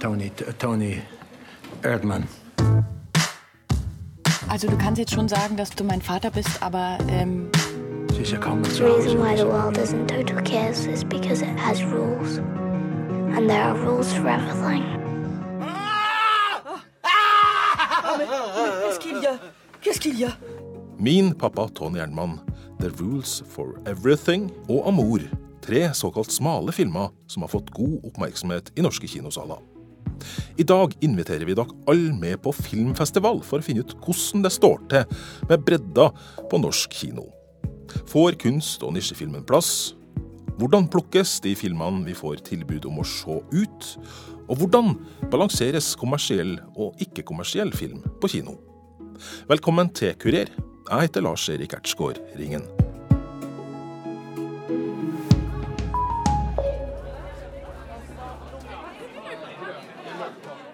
Tony. Tony, Erdmann. Also du kannst jetzt schon sagen, dass du mein Vater bist, aber ähm, Sie ist ja kaum mehr The zu Hause. reason why the world isn't total chaos is because it has rules. And there are rules for everything. Qu'est-ce qu'il y a Qu'est-ce qu'il y a Min pappa Tony Ernmann, The Rules for Everything og Amour. Tre såkalt smale filmer som har fått god oppmerksomhet i norske kinosaler. I dag inviterer vi dere alle med på filmfestival for å finne ut hvordan det står til med bredda på norsk kino. Får kunst- og nisjefilmen plass? Hvordan plukkes de filmene vi får tilbud om å se ut? Og hvordan balanseres kommersiell og ikke-kommersiell film på kino? Velkommen til Kurer. Jeg heter Lars Erik Ertsgaard Ringen.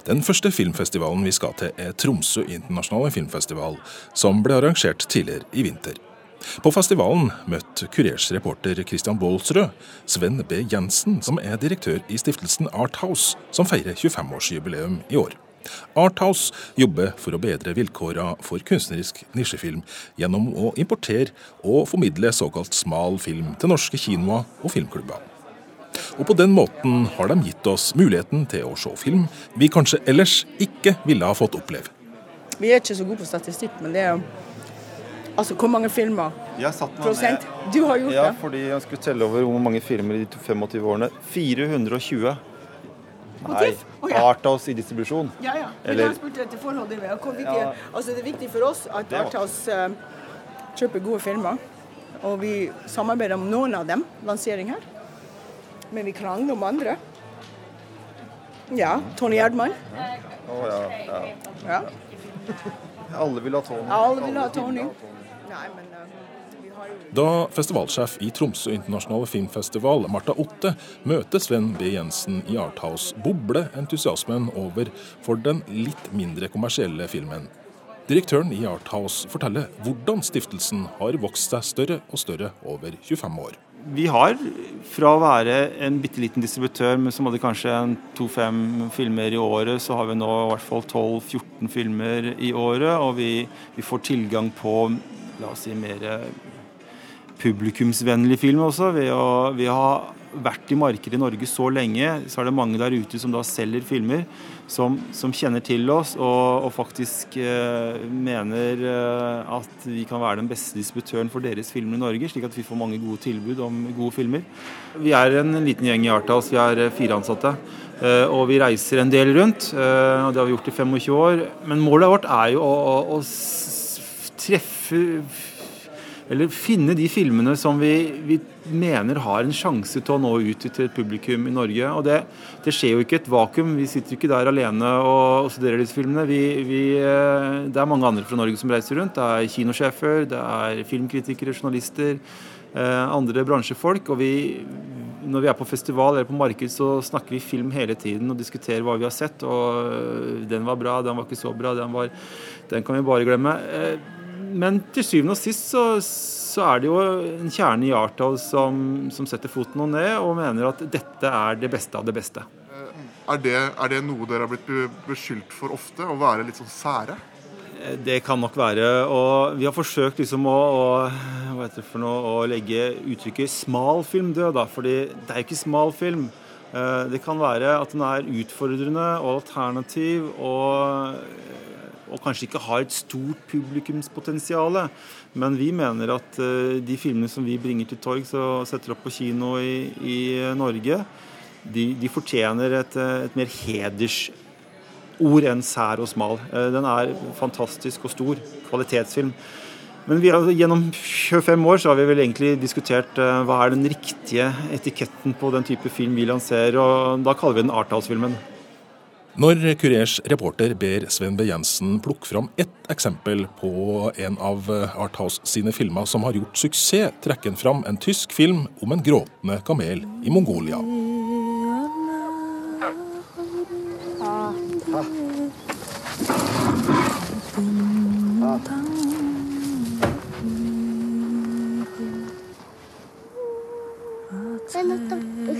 Den første filmfestivalen vi skal til, er Tromsø internasjonale filmfestival, som ble arrangert tidligere i vinter. På festivalen møtte Kurers reporter Christian Baalsrød Sven B. Jensen, som er direktør i stiftelsen Arthouse, som feirer 25-årsjubileum i år. Arthouse jobber for å bedre vilkårene for kunstnerisk nisjefilm gjennom å importere og formidle såkalt smal film til norske kinoer og filmklubber. Og på den måten har de gitt oss muligheten til å se film vi kanskje ellers ikke ville ha fått oppleve. Vi er ikke så gode på statistikk, men det er jo Altså, hvor mange filmer? Jeg satt meg Prosent? ned. Du har gjort Ja, det? fordi jeg skulle telle over hvor mange filmer i de 25 årene. 420. Nei, Oh, ja. Arthouse i distribusjon. Ja, ja. Eller- jeg spurte etter forholdet. med, Ja. altså, det er viktig for oss at Arthouse uh, kjøper gode filmer. Og vi samarbeider om noen av dem, lansering her. Men vi krangler om andre. Ja, Tony Erdmann. Å, ja, ja. Ja. Alle vil ha Tony. Alle vil ha Tony. Nei, men vi har jo Da festivalsjef i Tromsø internasjonale filmfestival, Marta Otte, møter Sven B. Jensen i Arthouse, bobler entusiasmen over for den litt mindre kommersielle filmen. Direktøren i Arthouse forteller hvordan stiftelsen har vokst seg større og større over 25 år. Vi har, fra å være en bitte liten distributør men som hadde kanskje to-fem filmer i året, så har vi nå i hvert fall 12-14 filmer i året. Og vi, vi får tilgang på la oss si mer publikumsvennlig film også. Ved å, ved å ha vært i markedet i Norge så lenge, så er det mange der ute som da selger filmer, som, som kjenner til oss og, og faktisk eh, mener eh, at vi kan være den beste distributøren for deres filmer i Norge, slik at vi får mange gode tilbud om gode filmer. Vi er en liten gjeng i Artals, vi er eh, fire ansatte. eh, Og vi reiser en del rundt, eh, og det har vi gjort i 25 år. Men målet vårt er jo å, å, å treffe eller finne de filmene som vi, vi mener har en sjanse til å nå ut til et publikum i Norge. Og det, det skjer jo ikke et vakuum. Vi sitter jo ikke der alene og, og studerer disse filmene. Vi, vi, eh, det er mange andre fra Norge som reiser rundt. Det er kinosjefer, det er filmkritikere, journalister, eh, andre bransjefolk. Og vi, når vi er på festival eller på marked, så snakker vi film hele tiden og diskuterer hva vi har sett. Og øh, den var bra, den var ikke så bra, den, var, den kan vi bare glemme. Eh, Men til syvende og sist så, så er det jo en kjerne i Arthouse som, som setter foten og ned og mener at dette er det beste av det beste. Er det, er det noe dere har blitt beskyldt for ofte? Å være litt sånn sære? Eh, Det kan nok være. Og vi har forsøkt liksom å, å, noe, å legge uttrykket 'smal film' død, da. Fordi det er ikke smal film. Eh, Det kan være at den er utfordrende og alternativ og, og kanskje ikke har et stort publikumspotensial. Men vi mener at eh, de filmene som vi bringer til torgs og setter opp på kino i, i Norge, de, de fortjener et, eh, et mer hedersord enn sær og smal. Eh, Den er fantastisk og stor. Kvalitetsfilm. Men vi gjennom 25 år så har vi vel egentlig diskutert uh, hva er den riktige etiketten på den type film vi lanserer, og da kaller vi den Arthouse-filmen. Når Kurers reporter ber Sven B. Jensen plukke fram ett eksempel på en av Arthaus sine filmer som har gjort suksess, trekker han fram en tysk film om en gråtende kamel i Mongolia. Men at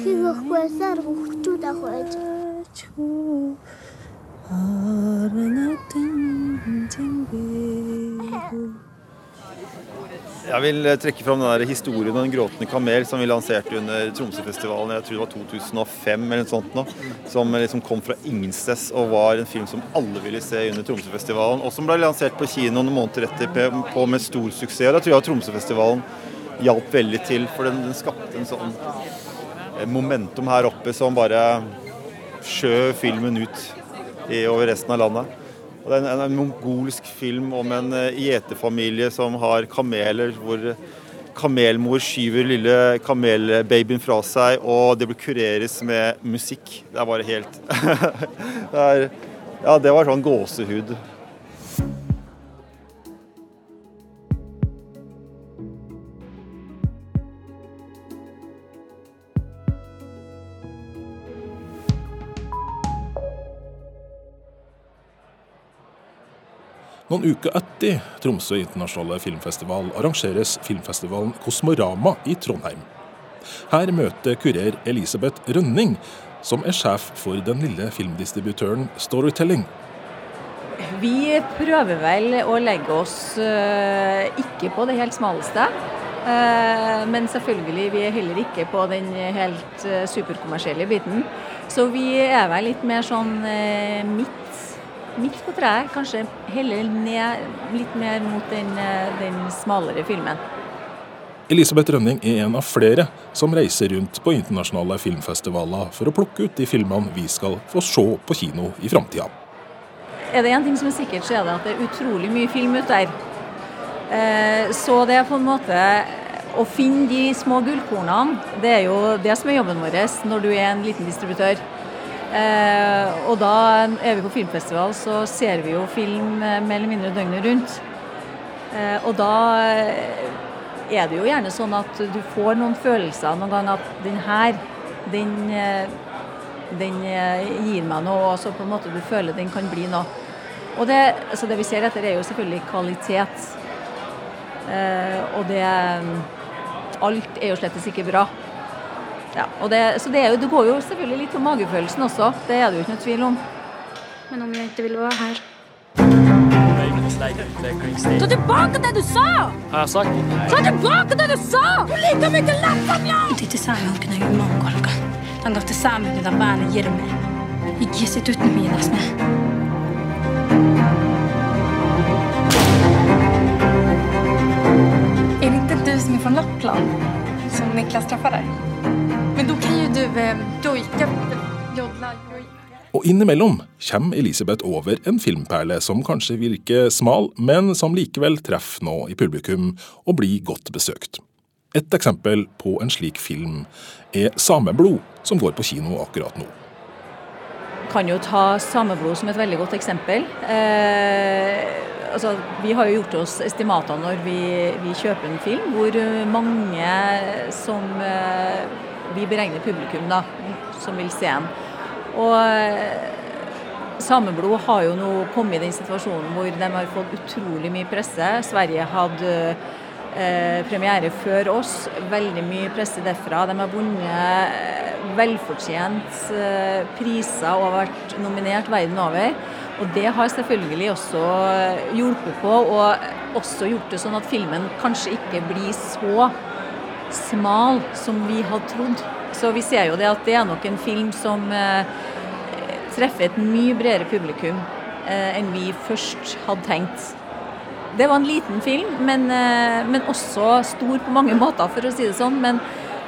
hun har Jeg vil eh, trekke fram den der historien om den gråtende kamel som vi lanserte under Tromsøfestivalen jeg tror det var 2005 eller noe sånt. Nå, som eh, liksom kom fra ingensteds og var en film som alle ville se under Tromsøfestivalen. Og som ble lansert på kino noen måneder etter på med stor suksess. Og da tror jeg Tromsøfestivalen hjalp veldig til, for den, den skapte en sånn eh, momentum her oppe som bare skjøv filmen ut i, over resten av landet. Og det er en, en mongolsk film om en uh, gjeterfamilie som har kameler, hvor kamelmor skyver lille kamelbabyen fra seg, og det blir kureres med musikk. Det er bare helt det er, Ja, det var sånn gåsehud. Noen uker etter Tromsø internasjonale filmfestival arrangeres filmfestivalen Kosmorama i Trondheim. Her møter kurer Elisabeth Rønning, som er sjef for den lille filmdistributøren Storytelling. Vi prøver vel å legge oss uh, ikke på det helt smaleste. Uh, men selvfølgelig, vi er heller ikke på den helt uh, superkommersielle biten. Så vi er vel litt mer sånn midt midt på treet. Kanskje heller ned litt mer mot den, eh, den smalere filmen. Elisabeth Rønning er en av flere som reiser rundt på internasjonale filmfestivaler for å plukke ut de filmene vi skal få se på kino i framtida. Er det én ting som er sikkert, så er det at det er utrolig mye film ute der. Eh, så det er på en måte å finne de små gullkornene, det er jo det som er jobben vår når du er en liten distributør. Eh, og da er vi på filmfestival, så ser vi jo film eh, mer eller mindre døgnet rundt. Eh, og da er det jo gjerne sånn at du får noen følelser noen ganger at den her, den, den gir meg noe, og så på en måte du føler den kan bli noe. Og det, så det vi ser etter, er jo selvfølgelig kvalitet. og det Alt er jo slett ikke bra. Ja, det, så det, jo, det, går jo selvfølgelig litt på magefølelsen også. Det er det jo ikke noe tvil om. Men om jeg ikke vil være her Ta tilbake det du sa! Har jeg sagt? Ta tilbake det du sa! Du liker meg ikke lett som jeg! Titesäämme onkin mongolka. med. kohti saamytetään gir jirme. Ikke sitt uten miinasne. Är det inte du som är från Lappland? Som Niklas träffade? Du joika, jodla, Og innimellom kommer Elisabeth over en filmperle som kanskje virker smal, men som likevel treffer nå i publikum og blir godt besøkt. Et eksempel på en slik film er 'Sameblod', som går på kino akkurat nå. Kan jo ta 'Sameblod' som et veldig godt eksempel. Eh, altså, vi har jo gjort oss estimater når vi, vi kjøper en film, hvor mange som eh, vi beregner publikum da, som vil se den. Og eh, Sameblod har jo nå kommet i den situasjonen hvor de har fått utrolig mye presse. Sverige hadde eh, premiere før oss, veldig mye presse derfra. De har vunnet eh, velfortjent eh, priser og har vært nominert verden over. Og det har selvfølgelig også hjulpet på, og også gjort det sånn at filmen kanskje ikke blir så smal som vi hadde trodd. Så vi ser jo det at det er nok en film som eh, treffer et mye bredere publikum eh, enn vi først hadde tenkt. Det var en liten film, men, eh, men, også stor på mange måter, for å si det sånn. Men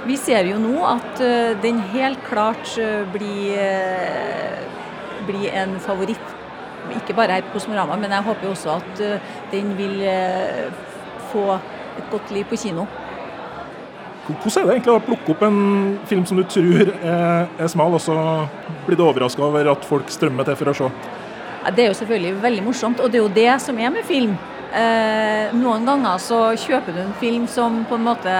vi ser jo nå at uh, den helt klart uh, blir, uh, blir, en favoritt. Ikke bare her på Kosmorama, men jeg håper jo også at den vil få et godt liv på kino. Hvordan er det egentlig å plukke opp en film som du tror er, er smal, og så blir du overraska over at folk strømmer til for å se? Det er jo selvfølgelig veldig morsomt, og det er jo det som er med film. Eh, noen ganger så kjøper du en film som på en måte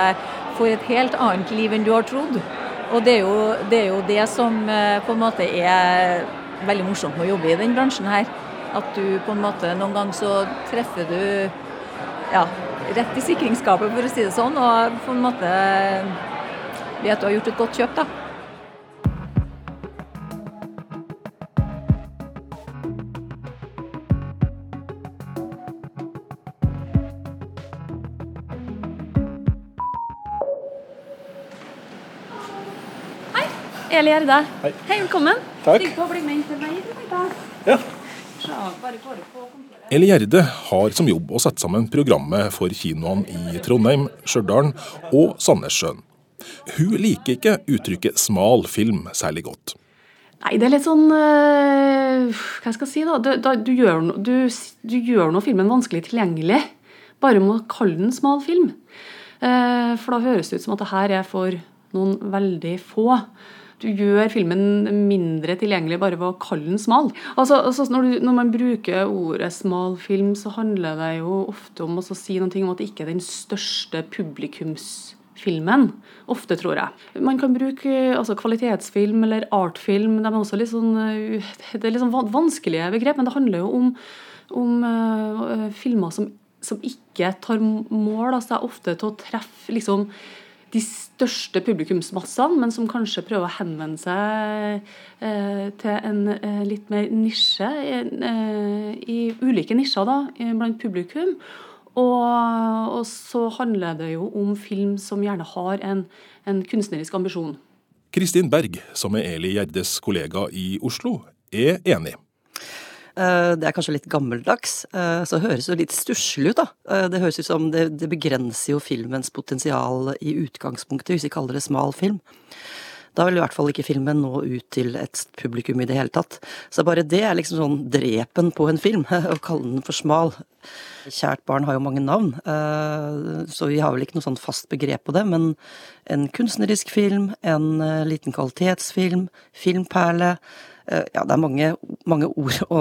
får et helt annet liv enn du har trodd. Og det er jo det, er jo det som eh, på en måte er veldig morsomt med å jobbe i den bransjen her. At du på en måte noen ganger så treffer du ja, rett i sikringsskapet, for å si det sånn. Og på en måte vet du har gjort et godt kjøp, da. Hei, Eli Gjerde. Hei. Hei, velkommen. Takk. Stig på å bli med inn til veien. Ja. Så, bare går på. Eli Gjerde har som jobb å sette sammen programmet for kinoene i Trondheim, Stjørdal og Sandnessjøen. Hun liker ikke uttrykket 'smal film' særlig godt. Nei, det er litt sånn øh, Hva skal jeg si, da? Du, du, gjør, du, du gjør nå filmen vanskelig tilgjengelig. Bare med å kalle den smal film. Eh, for da høres det ut som at det her er for noen veldig få. Du gjør filmen mindre tilgjengelig bare ved å kalle den smal. Altså, altså når, du, når, man bruker ordet smal film, så handler det jo ofte om å si noe om at det ikke er den største publikumsfilmen. Ofte, tror jeg. Man kan bruke altså, kvalitetsfilm eller artfilm. De er også litt sånn, det er litt sånn vanskelige begrep, men det handler jo om, om uh, filmer som, som, ikke tar mål av seg ofte til å treffe liksom, de største publikumsmassene, men som kanskje prøver å henvende seg eh, til en eh, litt mer nisje, eh, i ulike nisjer da, blant publikum. Og, og, så handler det jo om film som gjerne har en, en kunstnerisk ambisjon. Kristin Berg, som er Eli Gjerdes kollega i Oslo, er enig. Eh, det er kanskje litt gammeldags, så så høres det litt stusslig ut, da. Eh, det høres ut som det, det begrenser jo filmens potensial i utgangspunktet, hvis vi kaller det smal film. Da vil i hvert fall ikke filmen nå ut til et publikum i det hele tatt. Så bare det er liksom sånn drepen på en film, å kalle den for smal. Kjært barn har jo mange navn, så vi har vel ikke noe sånn fast begrep på det. Men en kunstnerisk film, en liten kvalitetsfilm, filmperle Eh, ja, det er mange, mange, ord å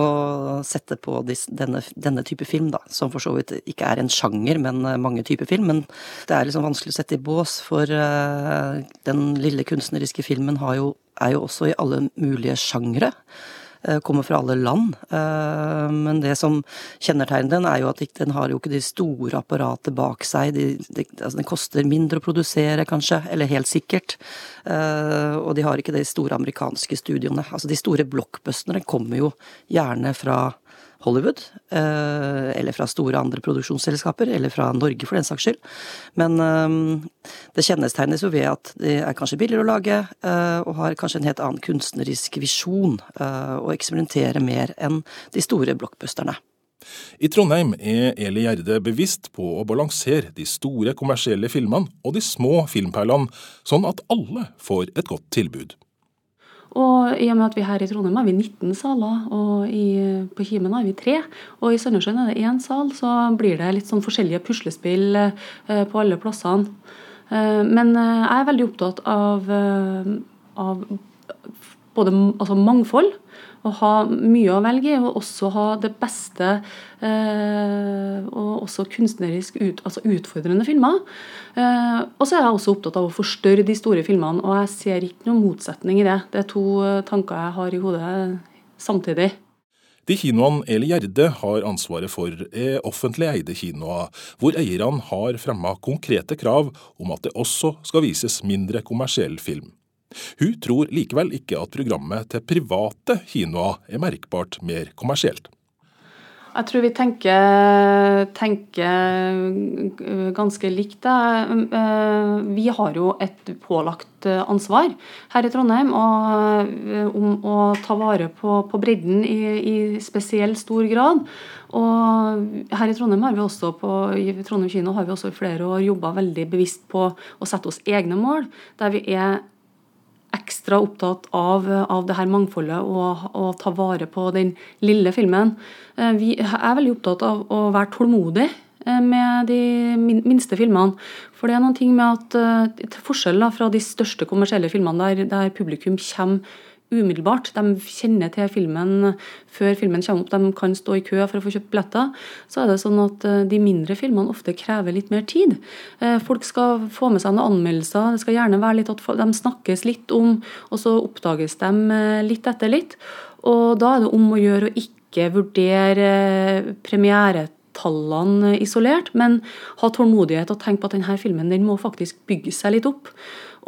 sette på denne, denne, type film, da. Som for så vidt ikke er en sjanger, men eh, mange typer film. Men det er liksom vanskelig å sette i bås, for uh, den lille kunstneriske filmen jo, er jo også i alle mulige sjangre. Eh, kommer fra alle land. Eh, men det som kjennetegner den, er jo at den har jo ikke de store apparatet bak seg. De, de, altså den koster mindre å produsere, kanskje, eller helt sikkert. Eh, og de har ikke de store amerikanske studioene. Altså de store blockbusterne kommer jo gjerne fra Hollywood, eh, eller fra store andre produksjonsselskaper, eller fra Norge for den saks skyld. Men eh, det kjennetegnes jo ved at det er kanskje billigere å lage, eh, og har kanskje en helt annen kunstnerisk visjon, og eksperimentere mer enn de store blockbusterne. I Trondheim er Eli Gjerde bevisst på å balansere de store kommersielle filmene og de små filmperlene, sånn at alle får et godt tilbud. Og i og med at vi her i Trondheim har vi 19 saler, og i, på Kimen har vi tre, og i Sandnessjøen er det én sal, så blir det litt sånn forskjellige puslespill eh, på alle plassene. Eh, men eh, jeg er veldig opptatt av, av både altså mangfold å ha mye å velge i, og også ha det beste eh, og også kunstnerisk ut, altså utfordrende filmer. Eh, og så er jeg også opptatt av å forstørre de store filmene, og jeg ser ikke noen motsetning i det. Det er to eh, tanker jeg har i hodet samtidig. De kinoene Eli Gjerde har ansvaret for, er offentlig eide kinoer, hvor eierne har fremma konkrete krav om at det også skal vises mindre kommersiell film. Hun tror likevel ikke at programmet til private kinoer er merkbart mer kommersielt. Jeg tror vi tenker, tenker ganske likt. Vi har jo et pålagt ansvar her i Trondheim om å ta vare på, på bredden i, i, spesielt stor grad. Og her i Trondheim har vi også på, i Trondheim kino har vi også i flere år jobba veldig bevisst på å sette oss egne mål, der vi er ekstra opptatt av, av det her mangfoldet og, og, ta vare på den lille filmen. Eh, vi er veldig opptatt av å være tålmodig eh, med de minste filmene. For det er noen ting med at eh, til forskjell fra de største kommersielle filmene der, der publikum kommer umiddelbart. De kjenner til filmen før filmen kommer opp. De kan stå i kø for å få kjøpt billetter. Så er det sånn at eh, de mindre filmene ofte krever litt mer tid. Eh, folk skal få med seg noen anmeldelser. Det skal gjerne være litt at de snakkes litt om, og så oppdages de eh, litt etter litt. Og da er det om å gjøre å ikke vurdere premieretallene isolert, men ha tålmodighet og tenke på at denne filmen den må faktisk bygge seg litt opp.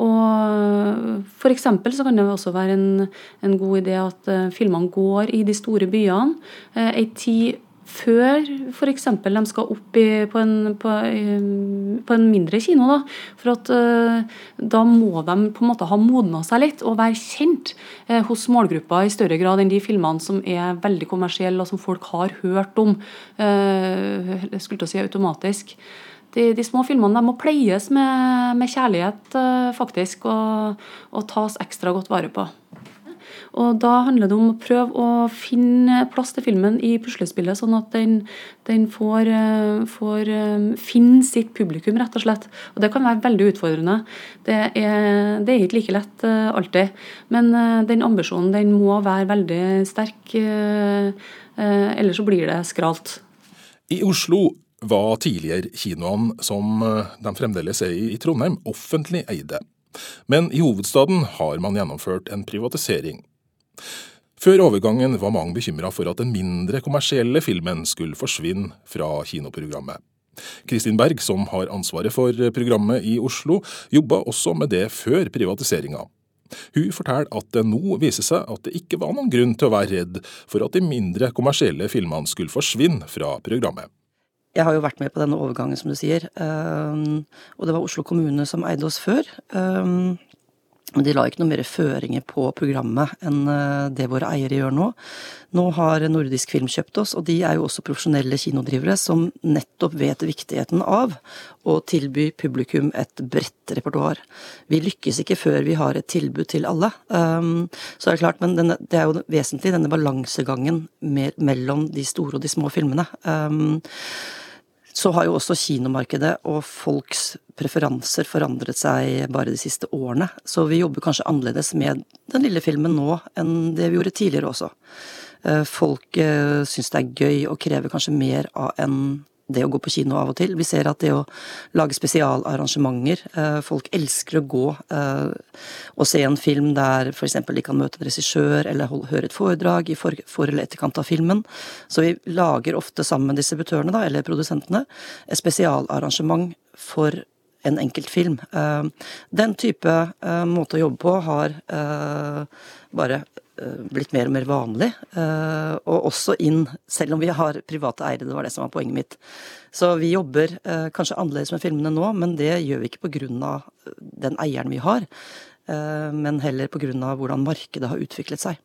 Og F.eks. så kan det også være en, en god idé at uh, filmene går i de store byene. Ei tid før f.eks. de skal opp i, på, en, på, på, en, mindre kino. Da. For at uh, da må de på en måte ha modna seg litt og være kjent hos målgruppa i større grad enn de filmene som er veldig kommersielle og som folk har hørt om. Jeg skulle til å si automatisk. De, de, små filmene må pleies med, med kjærlighet, faktisk, og, og tas ekstra godt vare på. Og da handler det om å prøve å finne plass til filmen i puslespillet, sånn at den, den får, eh, får, eh, finne sitt publikum, rett og slett. Og det kan være veldig utfordrende. Det er, det er ikke like lett alltid. Men den ambisjonen den må være veldig sterk, ellers så blir det skralt. I Oslo var tidligere kinoene, som de fremdeles er i Trondheim, offentlig eide. Men i hovedstaden har man gjennomført en privatisering. Før overgangen var mange bekymra for at den mindre kommersielle filmen skulle forsvinne fra kinoprogrammet. Kristin Berg, som har ansvaret for programmet i Oslo, jobba også med det før privatiseringa. Hun forteller at det nå viser seg at det ikke var noen grunn til å være redd for at de mindre kommersielle filmene skulle forsvinne fra programmet. Jeg har jo vært med på denne overgangen, som du sier. Um, og det var Oslo kommune som eide oss før. Um, men de la ikke noe mer føringer på programmet enn uh, det våre eiere gjør nå. Nå har Nordisk Film kjøpt oss, og de er jo også profesjonelle kinodrivere som nettopp vet viktigheten av å tilby publikum et bredt repertoar. Vi lykkes ikke før vi har et tilbud til alle. Så det er klart, men det er jo vesentlig, denne balansegangen mellom de store og de små filmene. Så har jo også kinomarkedet og folks preferanser forandret seg bare de siste årene. Så vi jobber kanskje annerledes med den lille filmen nå enn det vi gjorde tidligere også. Eh, folk eh, syns det er gøy og krever kanskje mer av en det å gå på kino av og til. Vi ser at det å lage spesialarrangementer eh, Folk elsker å gå eh, og se en film der f.eks. de kan møte en regissør eller høre et foredrag i for, eller etterkant av filmen. Så vi lager ofte sammen med distributørene, da, eller produsentene, et spesialarrangement for en enkelt film. Eh, den type måte å jobbe på har bare blitt mer og mer vanlig. Eh, og også inn, selv om vi har private eiere, det var det som var poenget mitt. Så vi jobber eh, kanskje annerledes med filmene nå, men det gjør vi ikke pga. den eieren vi har, men heller pga. hvordan markedet har utviklet seg.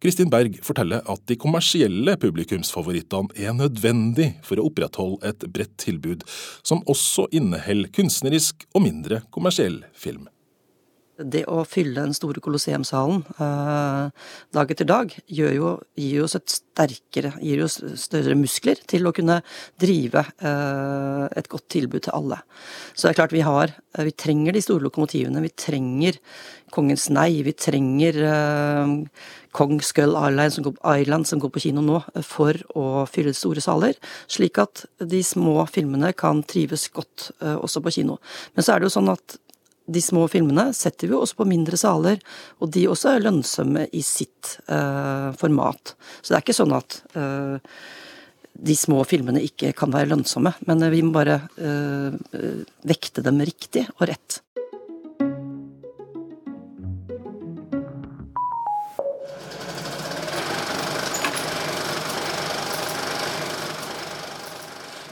Kristin Berg forteller at de kommersielle publikumsfavorittene er nødvendig for å opprettholde et bredt tilbud, som også inneholder kunstnerisk og mindre kommersiell film det å fylle den store Colosseumsalen eh, dag etter dag jo, gir oss et sterkere, gir oss større muskler til å kunne drive eh, et godt tilbud til alle. Så det er klart vi har eh, Vi trenger de store lokomotivene. Vi trenger Kongens Nei. Vi trenger eh, Kong Skull Island som, går, Island som går på kino nå, for å fylle store saler. Slik at de små filmene kan trives godt eh, også på kino. Men så er det jo sånn at de små filmene setter vi også på mindre saler, og de også er lønnsomme i sitt uh, format. Så det er ikke sånn at uh, de små filmene ikke kan være lønnsomme, men vi må bare uh, vekte dem riktig og rett.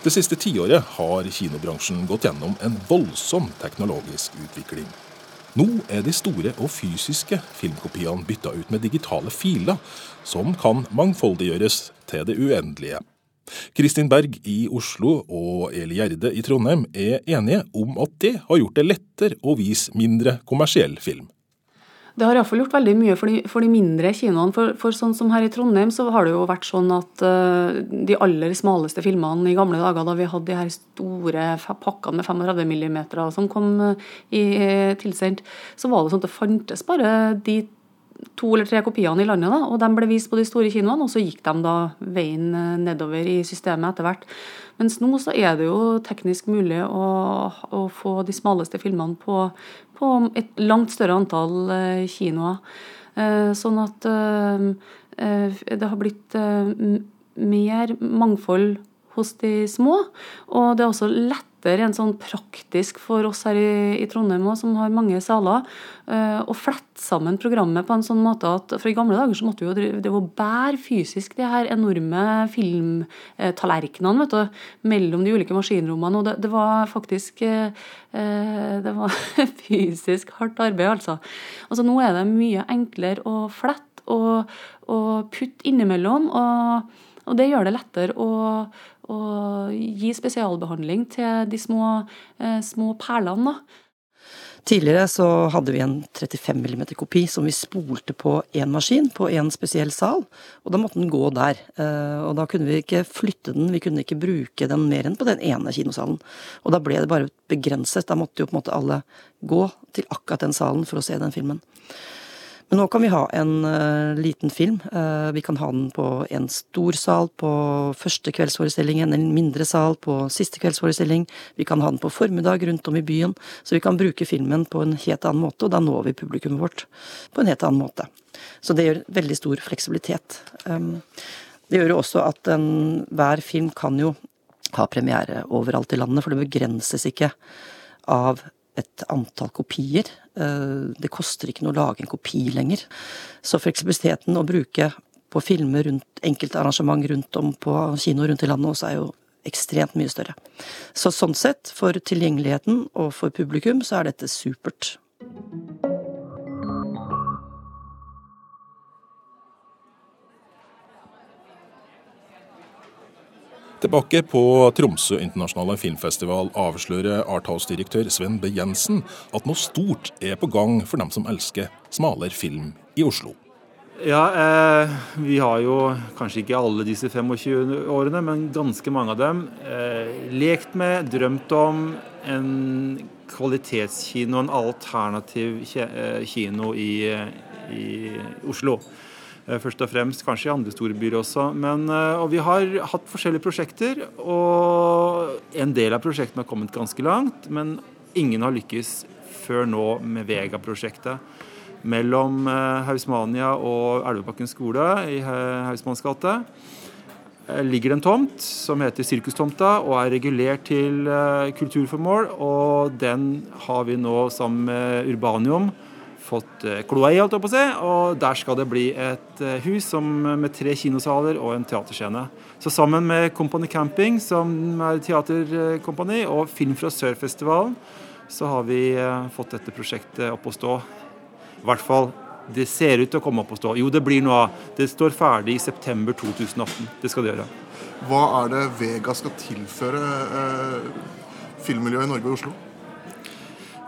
Det siste tiåret har kinobransjen gått gjennom en voldsom teknologisk utvikling. Nå er de store og fysiske filmkopiene bytta ut med digitale filer, som kan mangfoldiggjøres til det uendelige. Kristin Berg i Oslo og Eli Gjerde i Trondheim er enige om at det har gjort det lettere å vise mindre kommersiell film. Det har iallfall gjort veldig mye for de, for de mindre kinoene. For, for, sånn som her i Trondheim, så har det jo vært sånn at uh, de aller smaleste filmene i gamle dager, da vi hadde de her store pakkene med 35 mm som kom uh, i, tilsendt, så var det sånn at det fantes bare de to eller tre kopiene i landet, da, og de ble vist på de store kinoene, og så gikk de da veien eh, nedover i systemet etter hvert. Mens nå så er det jo teknisk mulig å, å få de smaleste filmene på, på et langt større antall eh, kinoer. Eh, sånn at det har blitt mer mangfold hos de små. Og det er også lettere en sånn praktisk for oss her i, i Trondheim også, som har mange saler, uh, å flette sammen programmet på en sånn måte at For i gamle dager så måtte vi jo drive, var bære fysisk de her enorme filmtallerkenene vet du, mellom de ulike maskinrommene. Og det, det var faktisk uh, Det var fysisk hardt arbeid, altså. Altså Nå er det mye enklere å flette og, og putte innimellom. og og det gjør det lettere å, å gi spesialbehandling til de små, eh, små perlene. da. Tidligere så hadde vi en 35 mm kopi som vi spolte på én maskin, på én spesiell sal, og da måtte den gå der. Eh, og da kunne vi ikke flytte den, vi kunne ikke bruke den mer enn på den ene kinosalen. Og da ble det bare begrenset, da måtte jo på en måte alle gå til akkurat den salen for å se den filmen. Men nå kan vi ha en uh, liten film. Uh, vi kan ha den på en stor sal på første kveldsforestilling, en mindre sal på siste kveldsforestilling. Vi kan ha den på formiddag rundt om i byen. Så vi kan bruke filmen på en helt annen måte, og da når vi publikummet vårt på en helt annen måte. Så det gjør veldig stor fleksibilitet. Um, det gjør jo også at en, hver film kan jo ha premiere overalt i landet, for det begrenses ikke av et antall kopier. Eh, det koster ikke noe å lage en kopi lenger. Så fleksibiliteten å bruke på filmer rundt enkeltarrangement rundt om på kino rundt i landet også er jo ekstremt mye større. Så sånn sett, for tilgjengeligheten og for publikum, så er dette supert. Tilbake på Tromsø internasjonale filmfestival avslører Arthouse-direktør Sven B. Jensen at noe stort er på gang for dem som elsker smalere film i Oslo. Ja, eh, vi har jo kanskje ikke alle disse 25 årene, men ganske mange av dem eh, lekt med, drømt om en kvalitetskino, en alternativ eh, kino i, i Oslo. Eh, først og fremst, kanskje i andre store byer også. Men, eh, og vi har hatt forskjellige prosjekter, og en del av prosjektene har kommet ganske langt. Men ingen har lykkes før nå med Vega-prosjektet. Mellom eh, Hausmania og Elvebakken skole i Hausmanns gate ligger en tomt som heter Sirkustomta og er regulert til kulturformål. Og den har vi nå sammen med Urbanium fått eh, kloa i, holdt jeg på å si. Og der skal det bli et eh, hus som, med tre kinosaler og en teaterscene. Så sammen med Company Camping, som er teaterkompani, og Film fra Sør-festivalen, så har vi eh, fått dette prosjektet opp å stå. I hvert fall det ser ut til å komme opp å stå. Jo, det blir noe av. Det står ferdig i september 2018. Det skal det gjøre. Hva er det Vega skal tilføre eh, filmmiljøet i Norge og Oslo?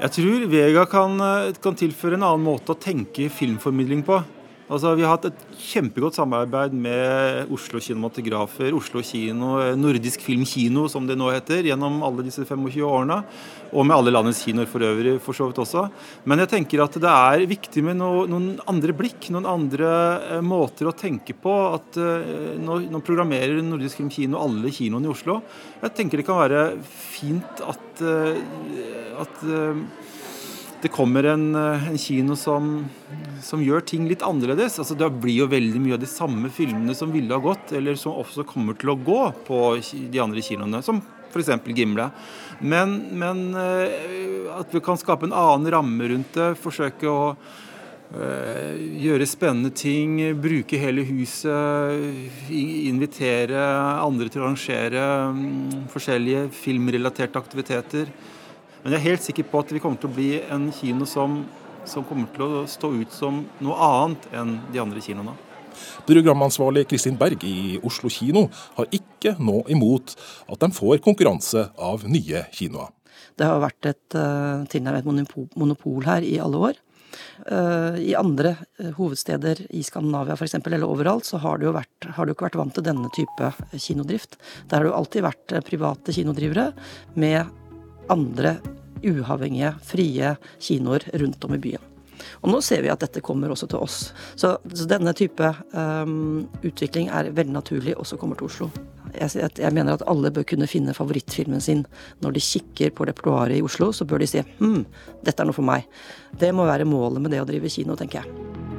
Jeg tror Vega kan, eh, kan, tilføre en annen måte å tenke filmformidling på. Altså, vi har hatt et kjempegodt samarbeid med Oslo Kinematografer, Oslo kino, eh, Nordisk Filmkino som det nå heter, gjennom alle disse 25 årene. Og med alle landets kinoer for øvrig, for så vidt også. Men jeg tenker at det er viktig med noe, noen andre blikk, noen andre eh, måter å tenke på. At uh, nå, nå, programmerer Nordisk Filmkino alle kinoene i Oslo. Jeg tenker det kan være fint at, uh, at det kommer en, eh, en kino som, som, gjør ting litt annerledes. Altså, det blir jo veldig mye av de samme filmene som ville ha gått, eller som også kommer til å gå på de andre kinoene, som f.eks. Gimle. Men, men, eh, at vi kan skape en annen ramme rundt det, forsøke å uh, gjøre spennende ting, bruke hele huset, invitere andre til å arrangere um, forskjellige filmrelaterte aktiviteter. Men jeg er helt sikker på at vi kommer til å bli en kino som, som kommer til å stå ut som noe annet enn de andre kinoene. Programansvarlig Kristin Berg i Oslo kino har ikke nå imot at de får konkurranse av nye kinoer. Det har vært et uh, tilnærmet monopol her i alle år. Uh, I andre uh, hovedsteder i Skandinavia for eksempel, eller overalt, så har det, jo vært, har det jo ikke vært vant til denne type kinodrift. Der har det jo alltid vært private kinodrivere med andre uavhengige, frie kinoer rundt om i byen. Og nå ser vi at dette kommer også til oss. Så, så denne type um, utvikling er veldig naturlig også kommer til Oslo. Jeg, jeg, mener at alle bør kunne finne favorittfilmen sin. Når de kikker på repertoaret i Oslo, så bør de si hm, dette er noe for meg. Det må være målet med det å drive kino, tenker jeg.